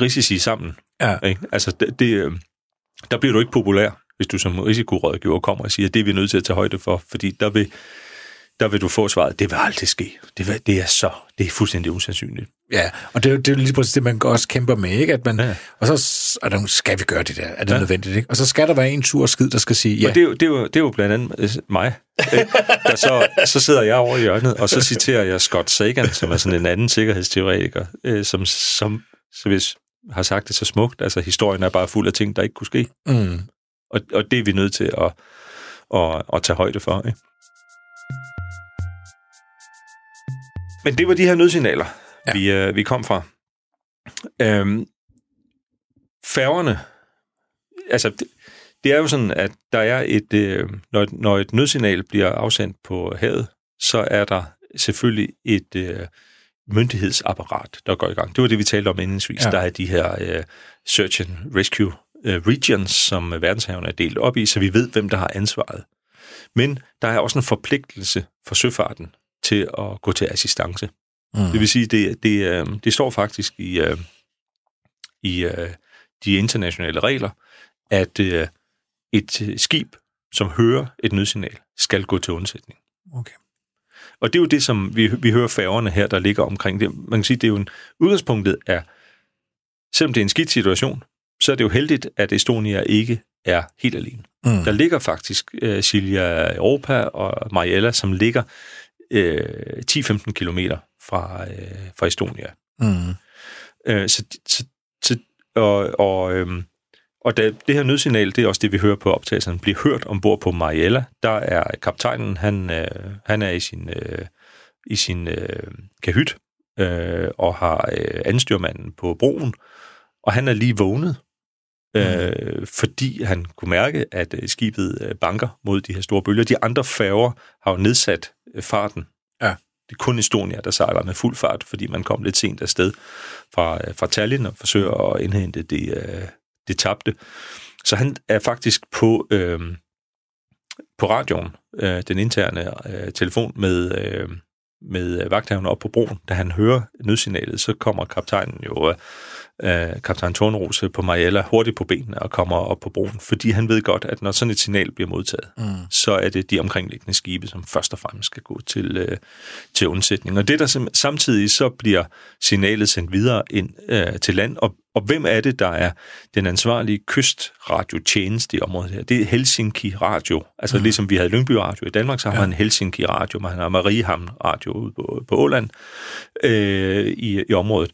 B: risici sammen.
A: Ja.
B: Ikke? Altså det, det, øh, der bliver du ikke populær, hvis du som risikorådgiver kommer og siger, at det er vi nødt til at tage højde for, fordi der vil, der vil du få svaret, det vil aldrig ske. Det, vil, det er så, det er fuldstændig usandsynligt.
A: Ja, og det er, jo- det er jo lige præcis det, man også kæmper med, ikke? At man, ja. Og så og der, skal vi gøre det der, er det ja. Nødvendigt, ikke? Og så skal der være en tur skid, der skal sige, ja.
B: Og det er, jo, det, er jo, det er jo blandt andet øh, mig. Der så, så sidder jeg over i hjørnet, og så citerer jeg Scott Sagan, som er sådan en anden sikkerhedsteoretiker, øh, som, som så hvis har sagt det så smukt. Altså, historien er bare fuld af ting, der ikke kunne ske.
A: mm,
B: Og, og det er vi nødt til at, at, at tage højde for. Ikke? Men det var de her nødsignaler,
A: Ja.
B: vi, øh, vi kom fra. Øhm, færgerne, altså det, det er jo sådan, at der er et, øh, når, når et nødsignal bliver afsendt på havet, så er der selvfølgelig et øh, myndighedsapparat, der går i gang. Det var det, vi talte om indensvis. Ja. Der er de her øh, search and rescue regions, som verdenshaven er delt op i, så vi ved, hvem der har ansvaret. Men der er også en forpligtelse for søfarten til at gå til assistance. Mm. Det vil sige, det, det, øh, det står faktisk i, øh, i øh, de internationale regler, at øh, et skib, som hører et nødsignal, skal gå til undsætning.
A: Okay.
B: Og det er jo det, som vi, vi hører færgerne her, der ligger omkring det. Man kan sige, det er jo en udgangspunktet er, selvom det er en skidt situation, så er det jo heldigt, at Estonia ikke er helt alene. Mm. Der ligger faktisk uh, Silja Europa og Mariella, som ligger uh, 10-15 kilometer fra, uh, fra Estonia. Mm. Uh, så, så, så, og, og, øhm, og da det her nødsignal, det er også det, vi hører på optagelsen, bliver hørt ombord på Mariella. Der er kaptajnen, han, øh, han er i sin, øh, i sin øh, kahyt øh, og har øh, anstyrmanden på broen, og han er lige vågnet, øh, mm. fordi han kunne mærke, at øh, skibet øh, banker mod de her store bølger. De andre færger har jo nedsat øh, farten. Ja. Det er kun Estonia, der sejler med fuld fart, fordi man kom lidt sent afsted fra, fra Tallinn og forsøger at indhente det, det tabte. Så han er faktisk på, øh, på radioen, øh, den interne øh, telefon med, øh, med vagthavnen op på broen. Da han hører nødsignalet, så kommer kaptajnen jo øh, kaptajn Tornrose på Mariella hurtigt på benene og kommer op på broen, fordi han ved godt, at når sådan et signal bliver modtaget, mm. så er det de omkringliggende skibe, som først og fremmest skal gå til, øh, til undsætning. Og det der samtidig så bliver signalet sendt videre ind øh, til land, og, og hvem er det, der er den ansvarlige kystradiotjeneste i området her? Det er Helsinki Radio. Altså mm. ligesom vi havde Lyngby Radio i Danmark, så har ja. man Helsinki Radio, man har Mariehamn Radio ude på, på Åland øh, i, i området.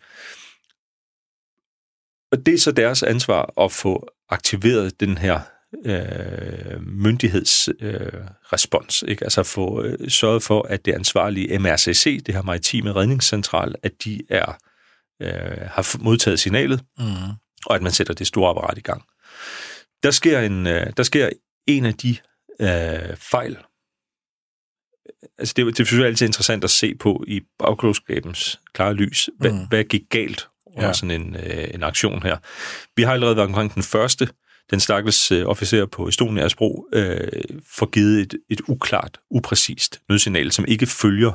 B: Og det er så deres ansvar at få aktiveret den her øh, myndighedsrespons. Øh, ikke? Altså få øh, sørget for, at det ansvarlige MRCC, det her maritime redningscentral, at de er øh, har modtaget signalet, mm. og at man sætter det store apparat i gang. Der sker en, øh, der sker en af de øh, fejl. Altså det, det er altid interessant at se på i bagklogskabens klare lys. Hvad, mm. hvad gik galt under ja. sådan en, øh, en aktion her. Vi har allerede været omkring den første, den stakkels øh, officer på Estonias bro, øh, får givet et, et uklart, upræcist nødsignal, som ikke følger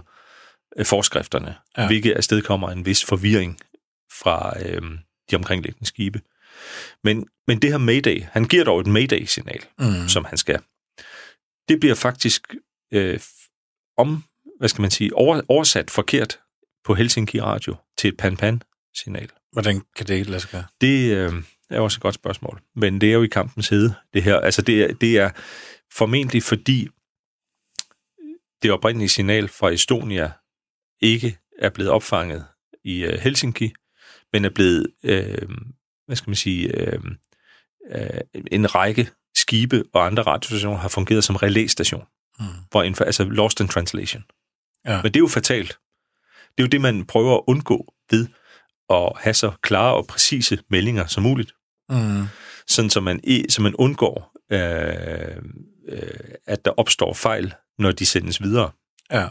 B: øh, forskrifterne, ja. hvilket afstedkommer en vis forvirring fra øh, de omkringliggende skibe. Men, men det her Mayday, han giver dog et Mayday-signal, mm. som han skal. Det bliver faktisk øh, om, hvad skal man sige, over, oversat forkert på Helsinki Radio til et pan-pan signal.
A: Hvordan kan det lade sig gøre?
B: Det øh, er også et godt spørgsmål. Men det er jo i kampens hede, det her. Altså, det er, det er formentlig fordi det oprindelige signal fra Estonia ikke er blevet opfanget i øh, Helsinki, men er blevet, øh, hvad skal man sige, øh, øh, en række skibe og andre radiostationer har fungeret som relæstation. Mm. For en, altså lost in translation. Ja. Men det er jo fatalt. Det er jo det, man prøver at undgå ved at have så klare og præcise meldinger som muligt. Mm. Sådan, så man, så man undgår, øh, øh, at der opstår fejl, når de sendes videre.
A: Ja.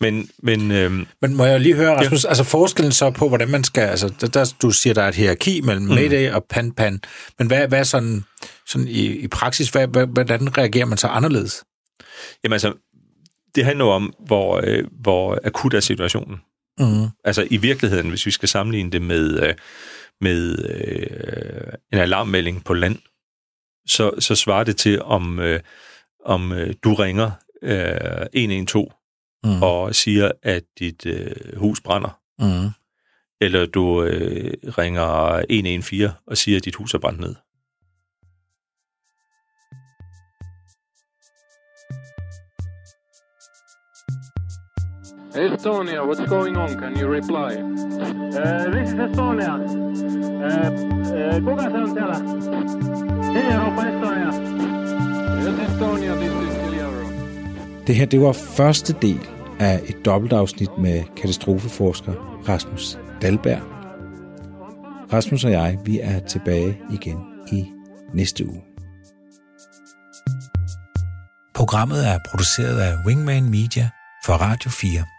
B: Men, men, øh,
A: men må jeg lige høre, Rasmus, ja. altså forskellen så på, hvordan man skal, altså der, der, du siger, der er et hierarki mellem mm. Mayday og Pan-Pan, men hvad, hvad sådan, sådan i, i praksis, hvad, hvad, hvordan reagerer man så anderledes?
B: Jamen altså, det handler om, hvor, øh, hvor akut er situationen. Mm. Altså i virkeligheden, hvis vi skal sammenligne det med, øh, med øh, en alarmmelding på land, så, så svarer det til, om, øh, om øh, du ringer øh, 112 mm. og siger, at dit øh, hus brænder. Mm. Eller du øh, ringer 114 og siger, at dit hus er brændt ned.
D: Estonia, what's going on? Can you reply?
C: Uh, this is Estonia. Uh, uh, kuka se on siellä? Europa Estonia.
D: Yes, Estonia, this is Hilliaro.
A: Det her, det var første del af et dobbeltafsnit med katastrofeforsker Rasmus Dalberg. Rasmus og jeg, vi er tilbage igen i næste uge. Programmet er produceret af Wingman Media for Radio 4.